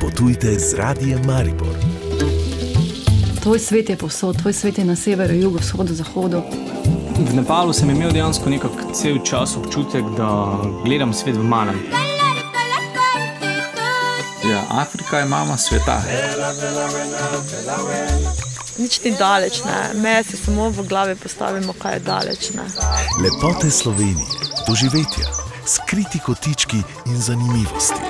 Potujte z radijem Maribor. Tvoj svet je povsod, tvoj svet je na severu, jugu, vzhodu, zahodu. V Nepalu sem imel dejansko nekako cel čas občutek, da gledam svet v malem. Ja, Afrika je mama sveta. Nič ni daleč, ne. me si samo v glavi postavimo, kaj je daleč. Ne. Lepote Slovenije, doživetja, skriti kotički in zanimivosti.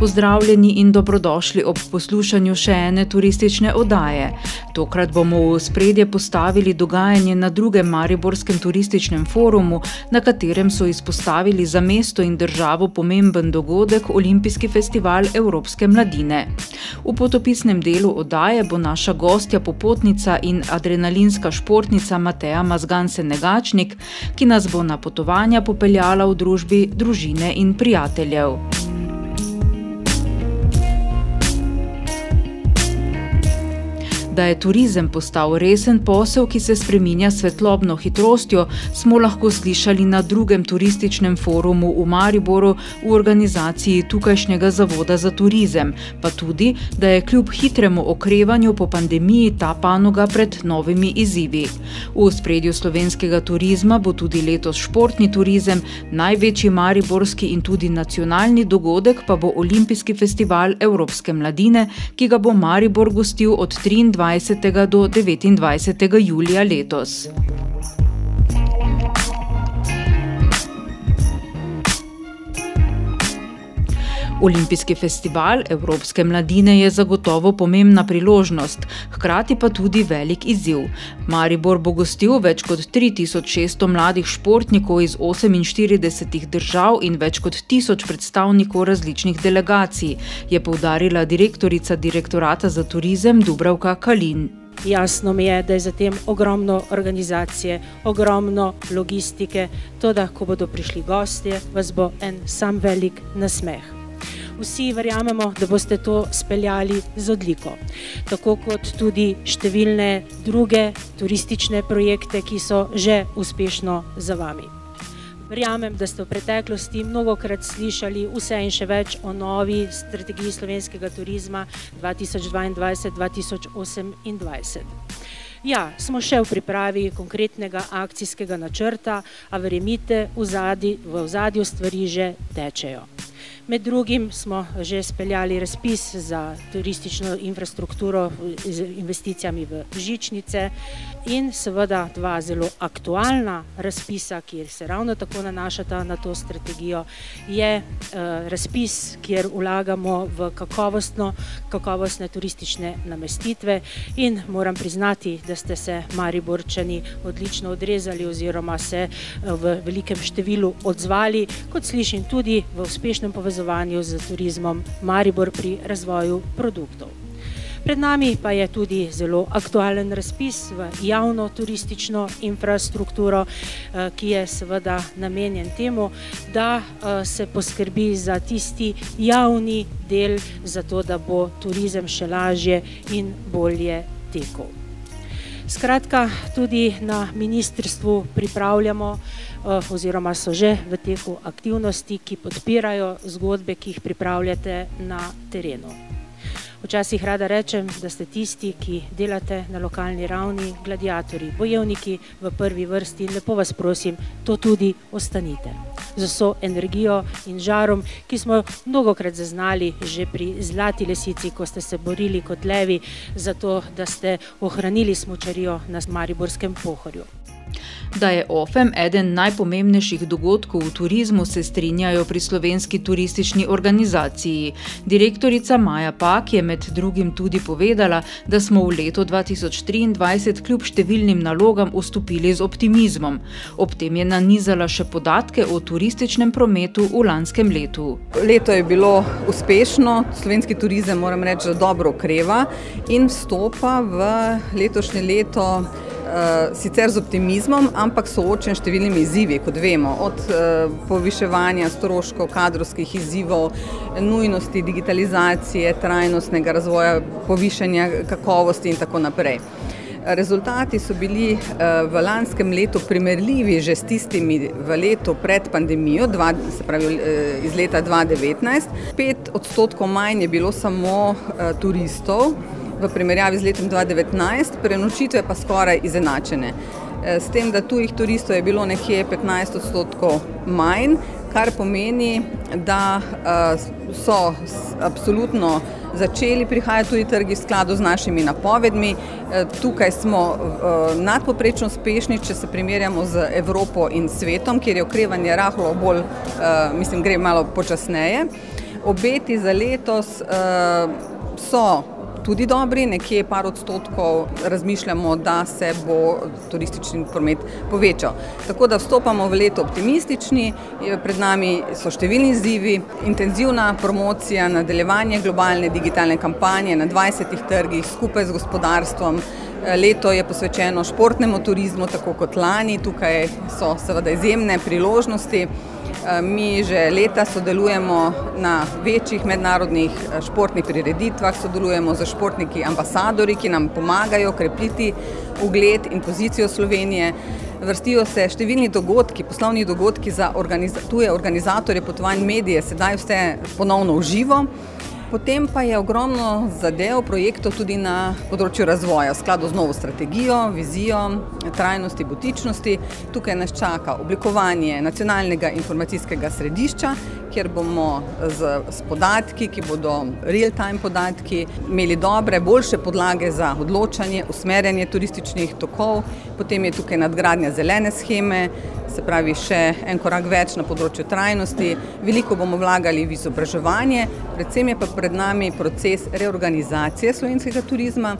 Pozdravljeni in dobrodošli ob poslušanju še ene turistične oddaje. Tokrat bomo v spredje postavili dogajanje na drugem Mariborskem turističnem forumu, na katerem so izpostavili za mesto in državo pomemben dogodek Olimpijski festival Evropske mladine. V potopisnem delu oddaje bo naša gostja popotnica in adrenalinska športnica Mateja Mazganse Negačnik, ki nas bo na potovanja popeljala v družbi družine in prijateljev. Da je turizem postal resen posel, ki se spreminja svetlobno hitrostjo, smo lahko slišali na drugem turističnem forumu v Mariboru v organizaciji tukajšnjega Zavoda za turizem, pa tudi, da je kljub hitremu okrevanju po pandemiji ta panoga pred novimi izzivi. V spredju slovenskega turizma bo tudi letos športni turizem, največji mariborski in tudi nacionalni dogodek pa bo Olimpijski festival Evropske mladine, ki ga bo Maribor gostil od 23. 20. do 29. julija letos. Olimpijski festival Evropske mladine je zagotovo pomembna priložnost, hkrati pa tudi velik izziv. Maribor bo gostil več kot 3600 mladih športnikov iz 48 držav in več kot 1000 predstavnikov različnih delegacij, je poudarila direktorica direktorata za turizem Dubravka Kalin. Jasno mi je, da je zatem ogromno organizacije, ogromno logistike, to, da ko bodo prišli gostje, vas bo en sam velik nasmeh vsi verjamemo, da boste to speljali z odliko. Tako kot tudi številne druge turistične projekte, ki so že uspešno za vami. Verjamem, da ste v preteklosti mnogo krat slišali vse in še več o novi strategiji slovenskega turizma 2022-2028. Ja, smo še v pripravi konkretnega akcijskega načrta, a verjemite, v zadju stvari že tečejo. Med drugim smo že speljali razpis za turistično infrastrukturo z investicijami v žičnice in seveda dva zelo aktualna razpisa, ki se ravno tako nanašata na to strategijo, je uh, razpis, kjer vlagamo v kakovostno, kakovostne turistične namestitve in moram priznati, da ste se Mariborčani odlično odrezali oziroma se uh, v velikem številu odzvali, kot slišim tudi v uspešnem povezovanju povezovanju z turizmom Maribor pri razvoju produktov. Pred nami pa je tudi zelo aktualen razpis v javno turistično infrastrukturo, eh, ki je seveda namenjen temu, da eh, se poskrbi za tisti javni del, zato da bo turizem še lažje in bolje tekel. Skratka, tudi na ministrstvu pripravljamo Eh, oziroma so že v teku aktivnosti, ki podpirajo zgodbe, ki jih pripravljate na terenu. Včasih rada rečem, da ste tisti, ki delate na lokalni ravni, gladiatori, bojevniki v prvi vrsti in lepo vas prosim, to tudi ostanite. Z vso energijo in žarom, ki smo mnogokrat zaznali že pri Zlati lesici, ko ste se borili kot levi za to, da ste ohranili smočarijo na Mariborskem pohorju. Da je OFEM eden najpomembnejših dogodkov v turizmu, se strinjajo pri slovenski turistični organizaciji. Direktorica Maja Pak je med drugim tudi povedala, da smo v letu 2023 kljub številnim nalogam vstopili z optimizmom. Ob tem je nanizala še podatke o turističnem prometu v lanskem letu. Leto je bilo uspešno, slovenski turizem, moram reči, dobro okreva in vstopa v letošnje leto sicer z optimizmom, ampak soočen številnimi izzivi, kot vemo, od poviševanja stroškov, kadrovskih izzivov, nujnosti digitalizacije, trajnostnega razvoja, povišanja kakovosti in tako naprej. Rezultati so bili v lanskem letu primerljivi že s tistimi v letu pred pandemijo, dva, se pravi iz leta 2019. Pet odstotkov manj je bilo samo turistov v primerjavi z letom 2019, prenočitve pa skoraj izenačene. S tem, da tujih turistov je bilo nekje 15 odstotkov manj, kar pomeni, da so absolutno začeli prihajati tudi trgi v skladu z našimi napovedmi. Tukaj smo nadpoprečno uspešni, če se primerjamo z Evropo in svetom, kjer je okrevanje rahlo bolj, mislim, gre malo počasneje. Obeti za letos so tudi dobri, nekje par odstotkov razmišljamo, da se bo turistični promet povečal. Tako da vstopamo v leto optimistični, pred nami so številni izzivi, intenzivna promocija, nadaljevanje globalne digitalne kampanje na dvajsetih trgih skupaj z gospodarstvom. Leto je posvečeno športnemu turizmu, tako kot lani, tukaj so seveda izjemne priložnosti. Mi že leta sodelujemo na večjih mednarodnih športnih prireditvah, sodelujemo s športniki ambasadorji, ki nam pomagajo krepiti ugled in pozicijo Slovenije. Vrstijo se številni dogodki, poslovni dogodki za tuje organizatorje potovanj, medije, sedaj vse ponovno v živo. Potem pa je ogromno zadev, projektov tudi na področju razvoja, v skladu z novo strategijo, vizijo, trajnosti, butičnosti. Tukaj nas čaka oblikovanje nacionalnega informacijskega središča, kjer bomo z, s podatki, ki bodo real time podatki, imeli dobre, boljše podlage za odločanje, usmerjanje turističnih tokov. Potem je tukaj nadgradnja zelene sheme, se pravi še en korak več na področju trajnosti. Veliko bomo vlagali v izobraževanje, predvsem je pa pred nami proces reorganizacije slovenskega turizma.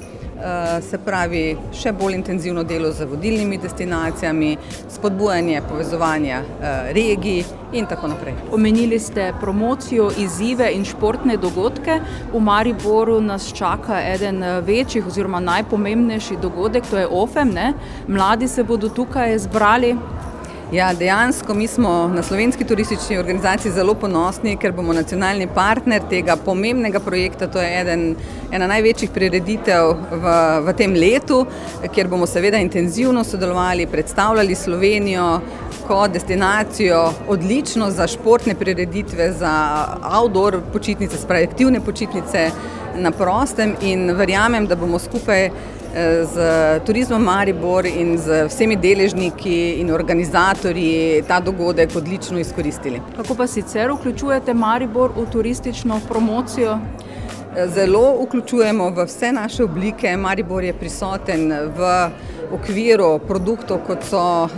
Se pravi, še bolj intenzivno delo z vodilnimi destinacijami, spodbujanje povezovanja regij in tako naprej. Omenili ste promocijo, izzive in športne dogodke. V Mariboru nas čaka eden večjih oziroma najpomembnejši dogodek, to je Ofem, ne. Mladi se bodo tukaj zbrali. Ja, dejansko mi smo na Slovenski turistični organizaciji zelo ponosni, ker bomo nacionalni partner tega pomembnega projekta, to je eden, ena največjih prireditev v, v tem letu, kjer bomo seveda intenzivno sodelovali, predstavljali Slovenijo kot destinacijo odlično za športne prireditve, za outdoor počitnice, se pravi aktivne počitnice na prostem. In verjamem, da bomo skupaj z Turizmom Maribor in z vsemi deležniki in organizatorji ta dogodek odlično izkoristili. Kako pa sicer vključujete Maribor v turistično promocijo? Zelo vključujemo v vse naše oblike, Maribor je prisoten v okviru produktov, kot so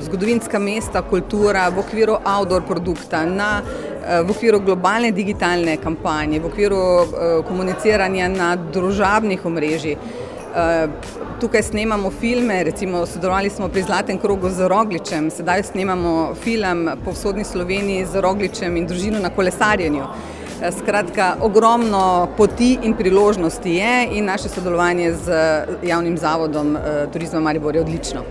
zgodovinska mesta, kultura, v okviru outdoor produkta, na, v okviru globalne digitalne kampanje, v okviru komuniciranja na družabnih omrežjih. Tukaj snemamo filme, recimo sodelovali smo pri Zlatem krogu z Rogličem, sedaj snemamo film po vzhodni Sloveniji z Rogličem in družino na kolesarjenju. Skratka, ogromno poti in priložnosti je in naše sodelovanje z javnim zavodom Turizma Maribor je odlično.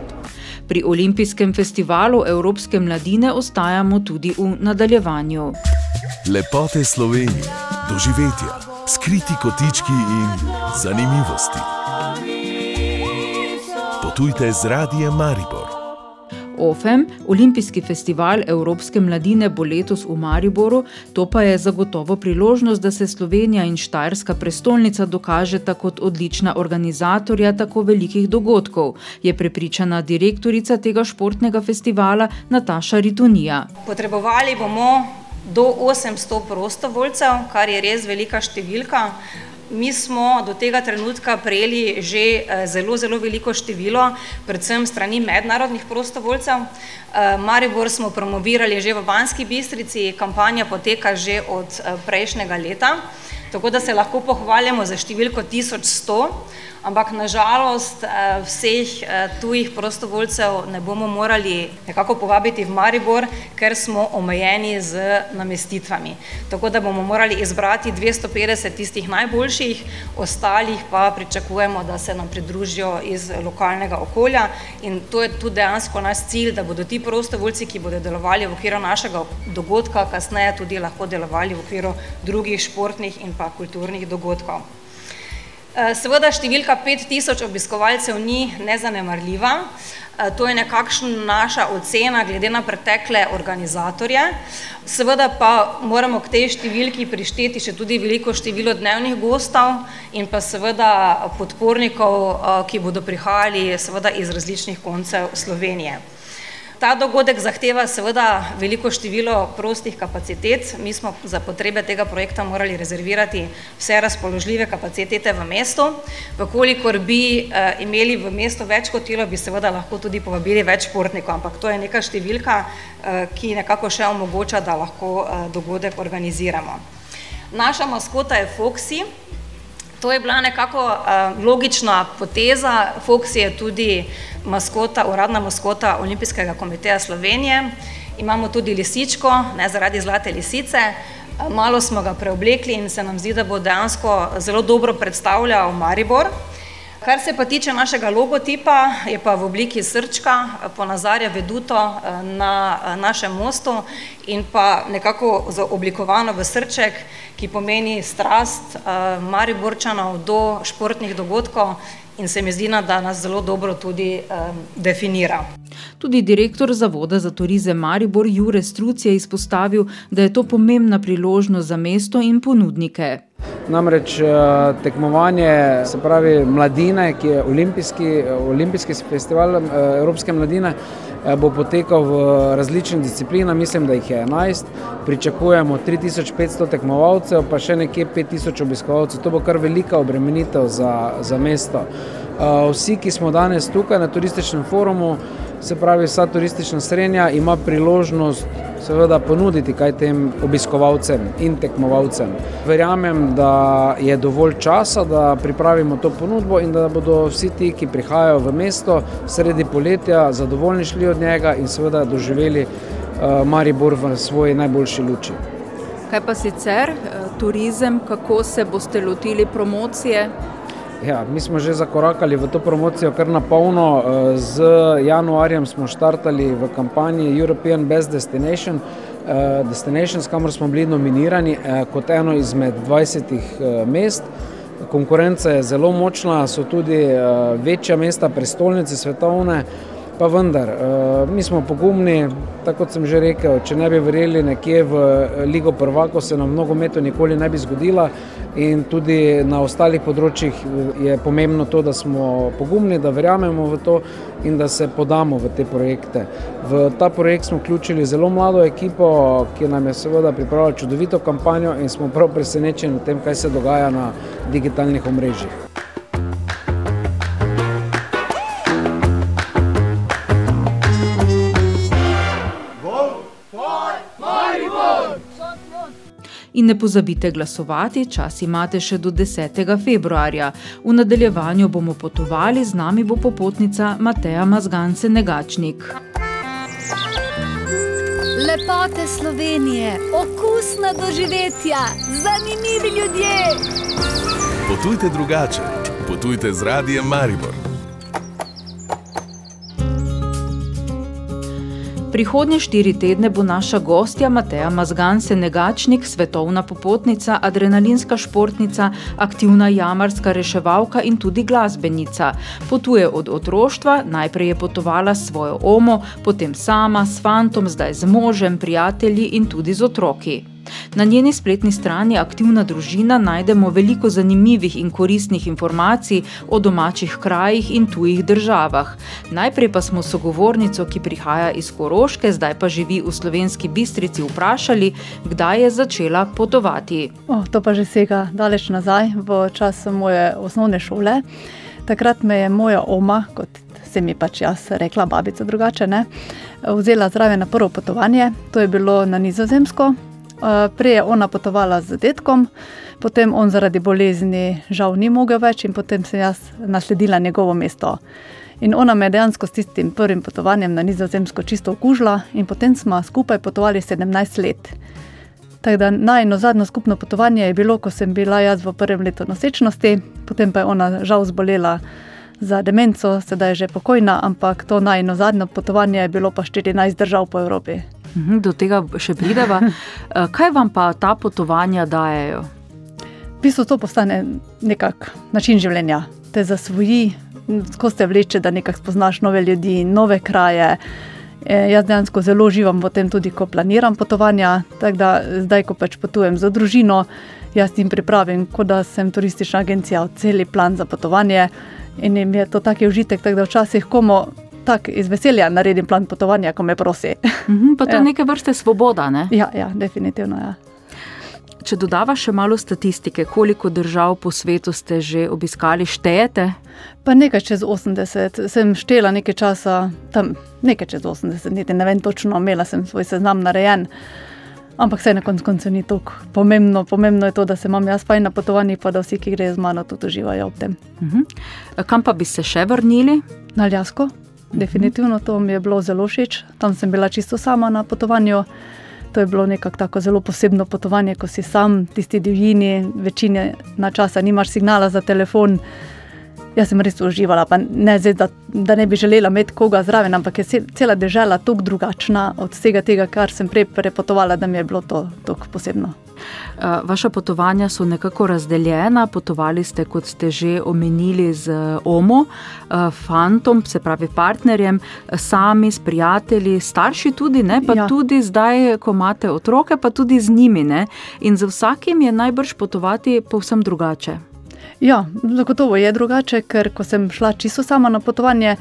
Pri olimpijskem festivalu evropske mladine ostajamo tudi v nadaljevanju. Lepote Slovenije, doživetja, skriti kotički in zanimivosti. Potujte z Radiem Maribor. Ofem, olimpijski festival evropske mladine, bo letos v Mariboru, to pa je zagotovo priložnost, da se Slovenija in štajerska prestolnica dokažeta kot odlična organizatorja tako velikih dogodkov, je prepričana direktorica tega športnega festivala Nataša Ritonija. Potrebovali bomo do osemsto prostovoljcev, kar je res velika številka. Mi smo do tega trenutka prejeli že zelo, zelo veliko število, predvsem strani mednarodnih prostovoljcev. Maribor smo promovirali že v Banski Bistrici, kampanja poteka že od prejšnjega leta. Tako da se lahko pohvaljamo za številko 1100, ampak nažalost eh, vseh eh, tujih prostovoljcev ne bomo morali nekako povabiti v Maribor, ker smo omejeni z namestitvami. Tako da bomo morali izbrati 250 tistih najboljših, ostalih pa pričakujemo, da se nam pridružijo iz lokalnega okolja in to je tudi dejansko naš cilj, da bodo ti prostovoljci, ki bodo delovali v okviru našega dogodka, kasneje tudi lahko delovali v okviru drugih športnih in pa kulturnih dogodkov. Eh, seveda številka 5000 obiskovalcev ni nezanemarljiva, eh, to je nekakšna naša ocena glede na pretekle organizatorje. Seveda pa moramo k tej številki prišteti še tudi veliko število dnevnih gostov in pa seveda podpornikov, eh, ki bodo prihajali seveda iz različnih koncev Slovenije. Ta dogodek zahteva seveda veliko število prostih kapacitet. Mi smo za potrebe tega projekta morali rezervirati vse razpoložljive kapacitete v mestu. Vkolikor bi uh, imeli v mestu več hotelov, bi seveda lahko tudi povabili več športnikov, ampak to je neka številka, uh, ki nekako še omogoča, da lahko uh, dogodek organiziramo. Naša maskota je Foxy. To je bila nekako uh, logična poteza. Foxy je tudi maskota, uradna maskota Olimpijskega komiteja Slovenije. Imamo tudi lisičko, ne zaradi zlate lisice. Malo smo ga preoblekli in se nam zdi, da bo dejansko zelo dobro predstavljal Maribor. Kar se pa tiče našega logotipa, je pa v obliki srčka, ponazarja veduto na našem mostu in pa nekako oblikovano v srček, ki pomeni strast Mariborčanov do športnih dogodkov in se mi zdi, da nas zelo dobro tudi definira. Tudi direktor Zavoda za turizem Maribor Jure Struc je izpostavil, da je to pomembna priložnost za mesto in ponudnike. Namreč eh, tekmovanje, se pravi mladine, ki je olimpijski, olimpijski festival eh, Evropske mladine, eh, bo potekal v različnih disciplinah, mislim, da jih je 11. Pričakujemo 3500 tekmovalcev, pa še nekje 5000 obiskovalcev. To bo kar velika obremenitev za, za mesto. Vsi, ki smo danes tukaj na turističnem forumu, se pravi vsa turistična srednja, ima priložnost seveda ponuditi kaj tem obiskovalcem in tekmovalcem. Verjamem, da je dovolj časa, da pripravimo to ponudbo in da bodo vsi ti, ki prihajajo v mesto sredi poletja, zadovoljni šli od njega in seveda doživeli uh, Maribor v svoji najboljši luči. Kaj pa sicer eh, turizem, kako se boste lotili promocije? Ja, mi smo že zakorakali v to promocijo kar na polno. Eh, z januarjem smo štartali v kampanji European Best Destination, eh, Destinations, kamor smo bili nominirani eh, kot eno izmed 20 mest. Konkurenca je zelo močna, so tudi večja mesta, prestolnice svetovne. Pa vendar, eh, mi smo pogumni, tako kot sem že rekel, če ne bi verjeli nekje v eh, Ligo prvako, se nam mnogo metov nikoli ne bi zgodila in tudi na ostalih področjih je pomembno to, da smo pogumni, da verjamemo v to in da se podamo v te projekte. V ta projekt smo vključili zelo mlado ekipo, ki nam je seveda pripravila čudovito kampanjo in smo prav presenečeni v tem, kaj se dogaja na digitalnih omrežjih. In ne pozabite glasovati, čas imate še do 10. februarja. V nadaljevanju bomo potovali, z nami bo popotnica Mateja Mazgance Negačnik. Lepote Slovenije, okusna doživetja, zanimivi ljudje. Potujte drugače, potujte z radijem Maribor. Prihodnje štiri tedne bo naša gostja Mateja Mazganse Negačnik, svetovna popotnica, adrenalinska športnica, aktivna jamarska reševalka in tudi glasbenica. Potuje od otroštva, najprej je potovala s svojo omo, potem sama, s fantom, zdaj z možem, prijatelji in tudi z otroki. Na njeni spletni strani Aktivna družina najdemo veliko zanimivih in koristnih informacij o domačih krajih in tujih državah. Najprej pa smo sogovornico, ki prihaja iz Koroške, zdaj pa živi v slovenski bistrici, vprašali, kdaj je začela potovati. Oh, to pa že sega daleč nazaj, v času moje osnovne šole. Takrat me je moja oma, kot se mi pač jaz rekla, babica drugače, ne, vzela zraven na prvo potovanje. To je bilo na Nizozemsko, prej je ona potovala z detkom, potem on zaradi bolezni žal ni mogel več in potem sem jaz nasledila njegovo mesto. In ona me je dejansko s tistim prvim potovanjem na Nizozemsko čisto okužila, in potem smo skupaj potovali 17 let. Tako da najno zadnjo skupno potovanje je bilo, ko sem bila jaz v prvem letu nosečnosti, potem pa je ona žal zbolela za demenco, sedaj je že pokojna, ampak to najno zadnje potovanje je bilo pa 14 držav po Evropi. Mhm, Do tega še prideva. Eh, Kaj vam pa ta potovanja dajejo? V bistvu to postane nekak način življenja, te zasvoji, ko te vleče, da nekako spoznaš nove ljudi, nove kraje. E, jaz dejansko zelo uživam v tem, tudi ko planiram potovanja. Tako da zdaj, ko pač potujem za družino, jaz jim pripravim, kot da sem turistična agencija, cel plan za potovanje. In jim je to taki užitek, tako da včasih komu tako iz veselja naredim plan potovanja, ko me prosi. Mhm, Pa to je Ja. neke vrste svoboda. Ne? Ja, ja, definitivno. Ja. Če dodava še malo statistike, koliko držav po svetu ste že obiskali, štejete? Pa nekaj čez 80, sem štela nekaj časa, tam nekaj čez 80, niti ne vem točno, imela sem svoj seznam narejen. Ampak vse na koncu koncev ni tako pomembno. Pomembno je to, da se imam jaz fajn na potovanjih, pa da vsi, ki grejo z mano, tudi uživajo ob tem. Mhm. Kam pa bi se še vrnili? Na Aljasko, definitivno to mi je bilo zelo všeč. Tam sem bila čisto sama na potovanju. To je bilo nekako tako zelo posebno potovanje, ko si sam, tisti divjini, večine na časa nimaš signala za telefon. Jaz sem res uživala, pa ne zdaj, da, da ne bi želela imeti koga zraven, ampak je ce- cela država tako drugačna od vsega tega, kar sem prej prepotovala, da mi je bilo to tako posebno. Eh, Vaša potovanja so nekako razdeljena. Potovali ste, kot ste že omenili, z Omo, eh, fantom, se pravi partnerjem, eh, sami, s prijatelji, starši tudi, ne? pa ja. tudi zdaj, ko imate otroke, pa tudi z njimi. Ne? In za vsakim je najbrž potovati povsem drugače. Ja, zagotovo je drugače, ker ko sem šla čisto sama na potovanje,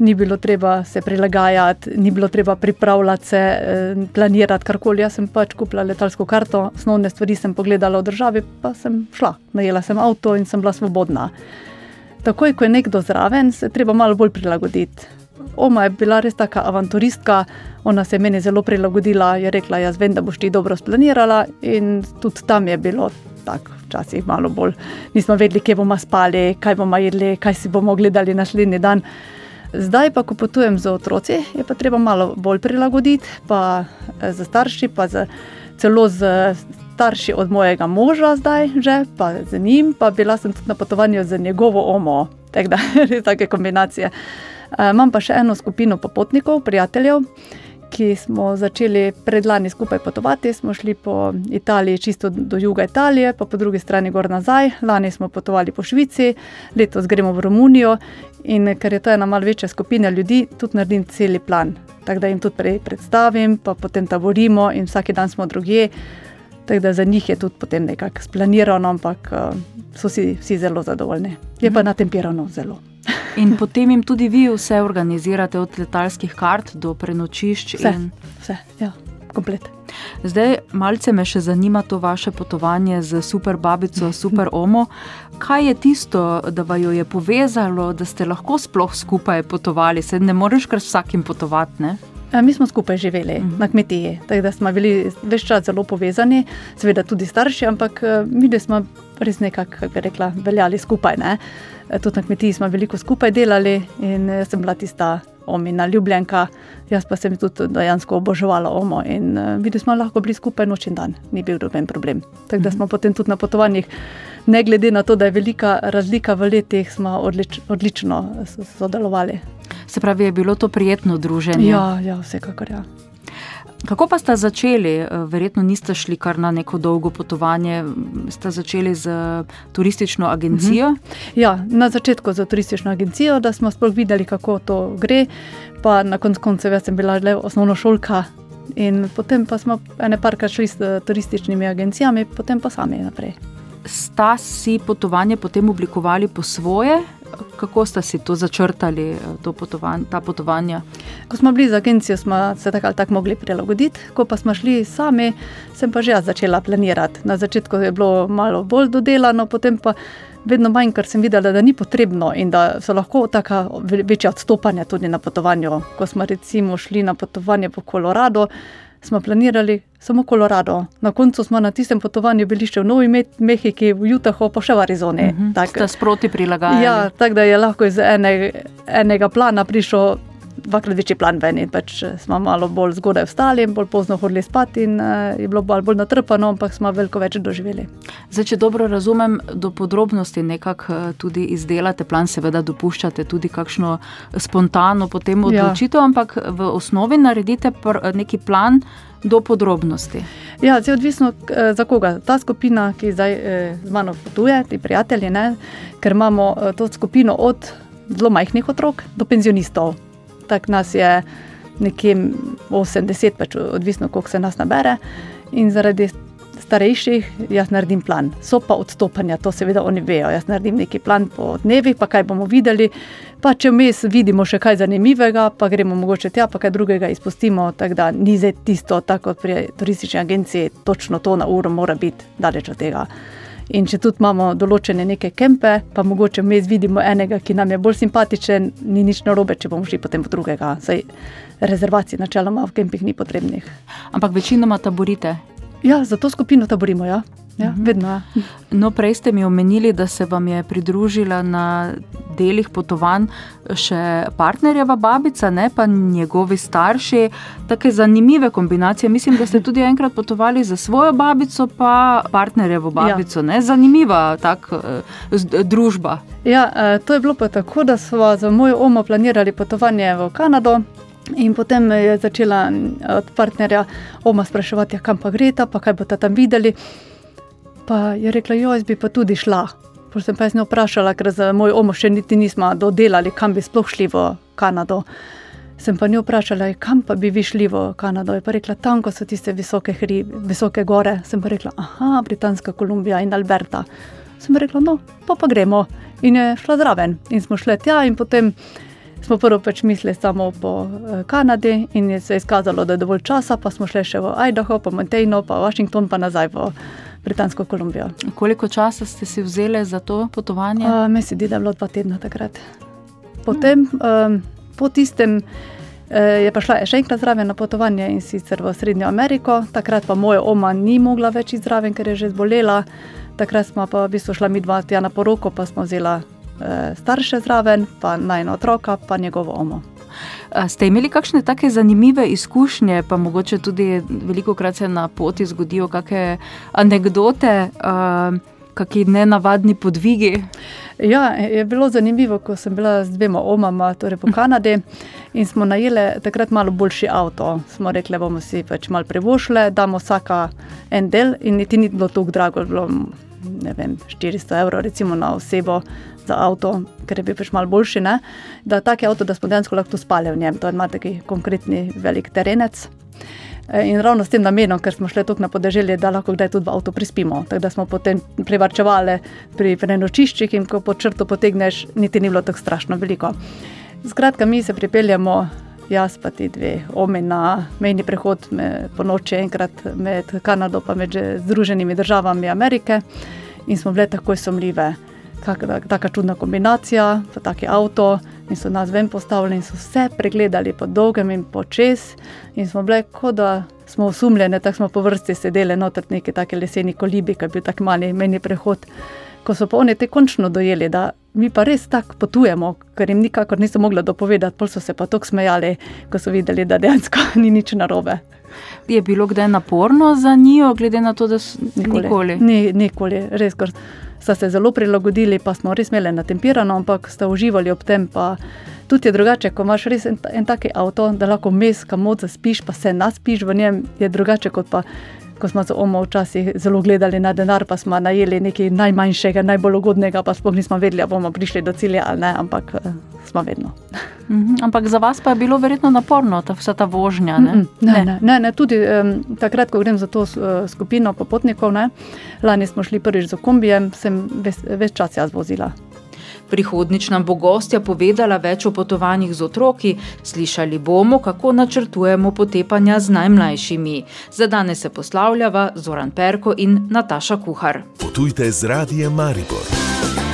ni bilo treba se prilagajati, ni bilo treba pripravljati se, eh, planirati karkoli. Jaz sem pač kupila letalsko karto, osnovne stvari sem pogledala v državi, pa sem šla. Najela sem avto in sem bila svobodna. Takoj, ko je nekdo zraven, se je treba malo bolj prilagoditi. Oma je bila res taka avanturistka, ona se je meni zelo prilagodila, je rekla: Jaz vem, da boš ti dobro splanirala, in tudi tam je bilo tako, včasih malo bolj. Nismo vedeli, kje bomo spali, kaj bomo jedli, kaj si bomo gledali naslednji dan. Zdaj pa, ko potujem z otroci, je pa treba malo bolj prilagoditi, pa eh, za starši, pa za, celo z starši od mojega moža, zdaj že, pa z njim, pa bila sem tudi na potovanju z njegovo omo, tako da res take kombinacije. Eh, Imam pa še eno skupino popotnikov, prijateljev, ki smo začeli predlani skupaj potovati. Smo šli po Italiji, čisto do juga Italije, pa po drugi strani gor nazaj. Lani smo potovali po Švici, letos gremo v Romunijo. In ker je to ena malce večja skupina ljudi, tudi naredim cel plan. Tako da jim tudi prej predstavim, pa potem taborimo in vsak dan smo drugje. Tako da za njih je tudi potem nekako splanirano, ampak uh, so si vsi zelo zadovoljni. Je pa natempirano zelo. In potem jim tudi vi vse organizirate, od letalskih kart do prenočišč. Vse, in... vse, ja, komplet. Zdaj, malce me še zanima to vaše potovanje z super babico, super omo. Kaj je tisto, da vaju je povezalo, da ste lahko sploh skupaj potovali? Se ne moreš kar s vsakim potovati, ne? Mi smo skupaj živeli uh -huh. na kmetiji, tako da smo bili več čas zelo povezani, seveda tudi starši, ampak eh, mi dve smo res nekako, kako bi rekla, veljali skupaj. Ne? Tudi na kmetiji smo veliko skupaj delali in jaz sem bila tista omina ljubljenka, jaz pa sem tudi dejansko oboževala omo in uh, videli smo lahko bili skupaj noč in dan, ni bil noben problem. Tako da smo potem tudi na potovanjih, ne glede na to, da je velika razlika v letih, smo odlič, odlično sodelovali. Se pravi, je bilo to prijetno druženje? Ja, ja, vsekakor ja. Kako pa ste začeli? Eh, Verjetno niste šli kar na neko dolgo potovanje, ste začeli z turistično agencijo. Mhm. Ja, na začetku za turistično agencijo, da smo sploh videli, kako to gre. Pa na koncu koncev jaz sem bila le osnovna šolka. In potem pa smo ene parkrat šli s eh, turističnimi agencijami, potem pa sami naprej. Sta si potovanje potem oblikovali po svoje? Kako ste si to začrtali, eh, to potovan, ta potovanja? Ko smo bili z agencijo, smo se tako ali tako mogli prilagoditi, ko pa smo šli sami, sem pa že jaz začela planirati. Na začetku je bilo malo bolj dodelano, potem pa vedno manj, ker sem videla, da ni potrebno in da so lahko taka ve- večja odstopanja tudi na potovanju. Ko smo recimo šli na potovanje po Kolorado, smo planirali samo Kolorado. Na koncu smo na tistem potovanju bili še v Novi Mehiki, v Utahu, pa še v Arizoni. Uh -huh. Ste sproti prilagajali. Ja, tako da je lahko iz ene, enega plana prišel dvakrat večji plan ven. Pač smo malo bolj zgodaj vstali in bolj pozno hodili spat, in uh, je bilo bolj, bolj natrpano, ampak smo veliko več doživeli. Zdaj, če dobro razumem, do podrobnosti nekako tudi izdelate plan, seveda dopuščate tudi kakšno spontano potem odločitev, ja. ampak v osnovi naredite neki plan do podrobnosti. Ja, zdaj odvisno za koga. Ta skupina, ki zdaj eh, z mano potuje, ti prijatelji, ne, ker imamo eh, to skupino od zelo majhnih otrok do penzionistov. Tako nas je nekje 80, pač odvisno koliko se nas nabere. In zaradi starejših, jaz naredim plan. So pa odstopanja, to seveda oni vejo. Jaz naredim neki plan po dnevih, pa kaj bomo videli. Pa če vmes vidimo še kaj zanimivega, pa gremo mogoče tja, pa kaj drugega izpustimo. Tako da ni zdaj tisto, tako kot pri turistični agenciji, točno to na uro mora biti daleč od tega. In če tudi imamo določene neke kempe, pa mogoče vmes vidimo enega, ki nam je bolj simpatičen, ni nič narobe, če bomo šli potem po drugega. Saj rezervacij načeloma v kempih ni potrebnih. Ampak večinoma taborite. Ja, za to skupino taborimo. Ja. Ja, vedno, ja. no, prej ste mi omenili, da se vam je pridružila na delih potovanj še partnerjeva babica, ne pa njegovi starši. Tako zanimive kombinacije. Mislim, da ste tudi enkrat potovali za svojo babico, pa partnerjevo babico. Ja. Zanimiva tak, družba. Ja, to je bilo pa tako, da smo za mojo omo planirali potovanje v Kanado. In potem je začela od partnerja oma spraševati, ja, kam pa gre ta, pa kaj boste tam videli. Pa je rekla, jo, jaz bi pa tudi šla. Potem sem pa jaz ne vprašala, ker za moj omo še niti nismo dodelali, kam bi sploh šli v Kanado. Sem pa njo vprašala, kam pa bi vi šli v Kanado. Je pa rekla, tam, so tiste visoke, hri, visoke gore. Sem pa rekla, aha, Britanska Kolumbija in Alberta. Sem rekla, no, pa pa gremo. In je šla zraven. In smo šli tja in potem smo prvo pač mislili samo po Kanadi in je se izkazalo, da je dovolj časa, pa smo šli še v Idaho, pa Montana, pa Washington, pa nazaj v Britansko Kolumbijo. Koliko časa ste si vzeli za to potovanje? Uh, Meni se zdi, da je bilo dva tedna takrat. Potem, um, po tistem, je pa šla še enkrat zraven na potovanje in sicer v Srednjo Ameriko, takrat pa moja oma ni mogla več iti zraven, ker je že zbolela. Takrat smo pa v bistvu šla mi dva tja na poroko, pa smo vzela starše zraven, pa najno otroka, pa njegovo omo. Ste imeli kakšne take zanimive izkušnje, pa mogoče tudi veliko krat se na poti zgodijo kakšne anekdote, kakšni nenavadni podvigi? Ja, je bilo zanimivo, ko sem bila z dvema omama, torej po Kanadi, in smo najeli takrat malo boljši avto. Smo rekli, bomo si pač malo prevošle, damo vsaka en del, in niti ni bilo tako drago, bilo vem, 400 evrov, recimo na osebo za avto, ker je bil pač malo boljši. Ne? Da tak je avto, da smo dejansko lahko spali v njem, to ima taki konkretni velik terenec. In ravno s tem namenom, ker smo šli tukaj na podeželje, da lahko kdaj tudi v avtu prispimo. Tako da smo potem privarčevali pri prenočiščih in ko po črto potegneš, niti ni bilo tako strašno veliko. Skratka, mi se pripeljemo, jaz pa ti dve, omi na mejni prehod po noči, enkrat med Kanado in med Združenimi državami Amerike, in smo bile takoj sumljive. Taka čudna kombinacija, pa taki avto, in so nas ven postavili, in so vse pregledali po dolgem in po čez. In smo bile, kot da smo osumljene, tako smo po vrsti sedeli noter neki taki leseni kolibi, ki je bil tako mali meni prehod. Ko so pa oni te končno dojeli, da mi pa res tako potujemo, ker jim nikakor niso mogli dopovedati, pol so se pa tako smejali, ko so videli, da dejansko ni nič narobe. Je bilo kdaj naporno za njo, glede na to, da so nikoli? Nikoli, ni, nikoli. res, ker sta se zelo prilagodili, pa smo res imeli natempirano, ampak sta uživali ob tem. Tudi je drugače, ko imaš res en, en taki avto, da lahko mes, kamor zaspiš, pa se naspiš v njem, je drugače kot pa. Ko smo z omo včasih zelo gledali na denar, pa smo najeli nekaj najmanjšega, najbolj ugodnega, pa sploh nismo vedeli, ali bomo prišli do cilja ali ne, ampak smo vedno. Mhm, ampak za vas pa je bilo verjetno naporno, ta, vsa ta vožnja. Ne, ne, ne, ne, ne, ne tudi um, takrat, ko grem za to uh, skupino popotnikov, ne, lani smo šli prvič z kombijem, sem ves, ves čas jaz vozila. Prihodnič nam bo gostja povedala več o potovanjih z otroki, slišali bomo, kako načrtujemo potepanja z najmlajšimi. Za danes se poslavljava Zoran Perko in Nataša Kuhar. Potujte z radijem Maribor.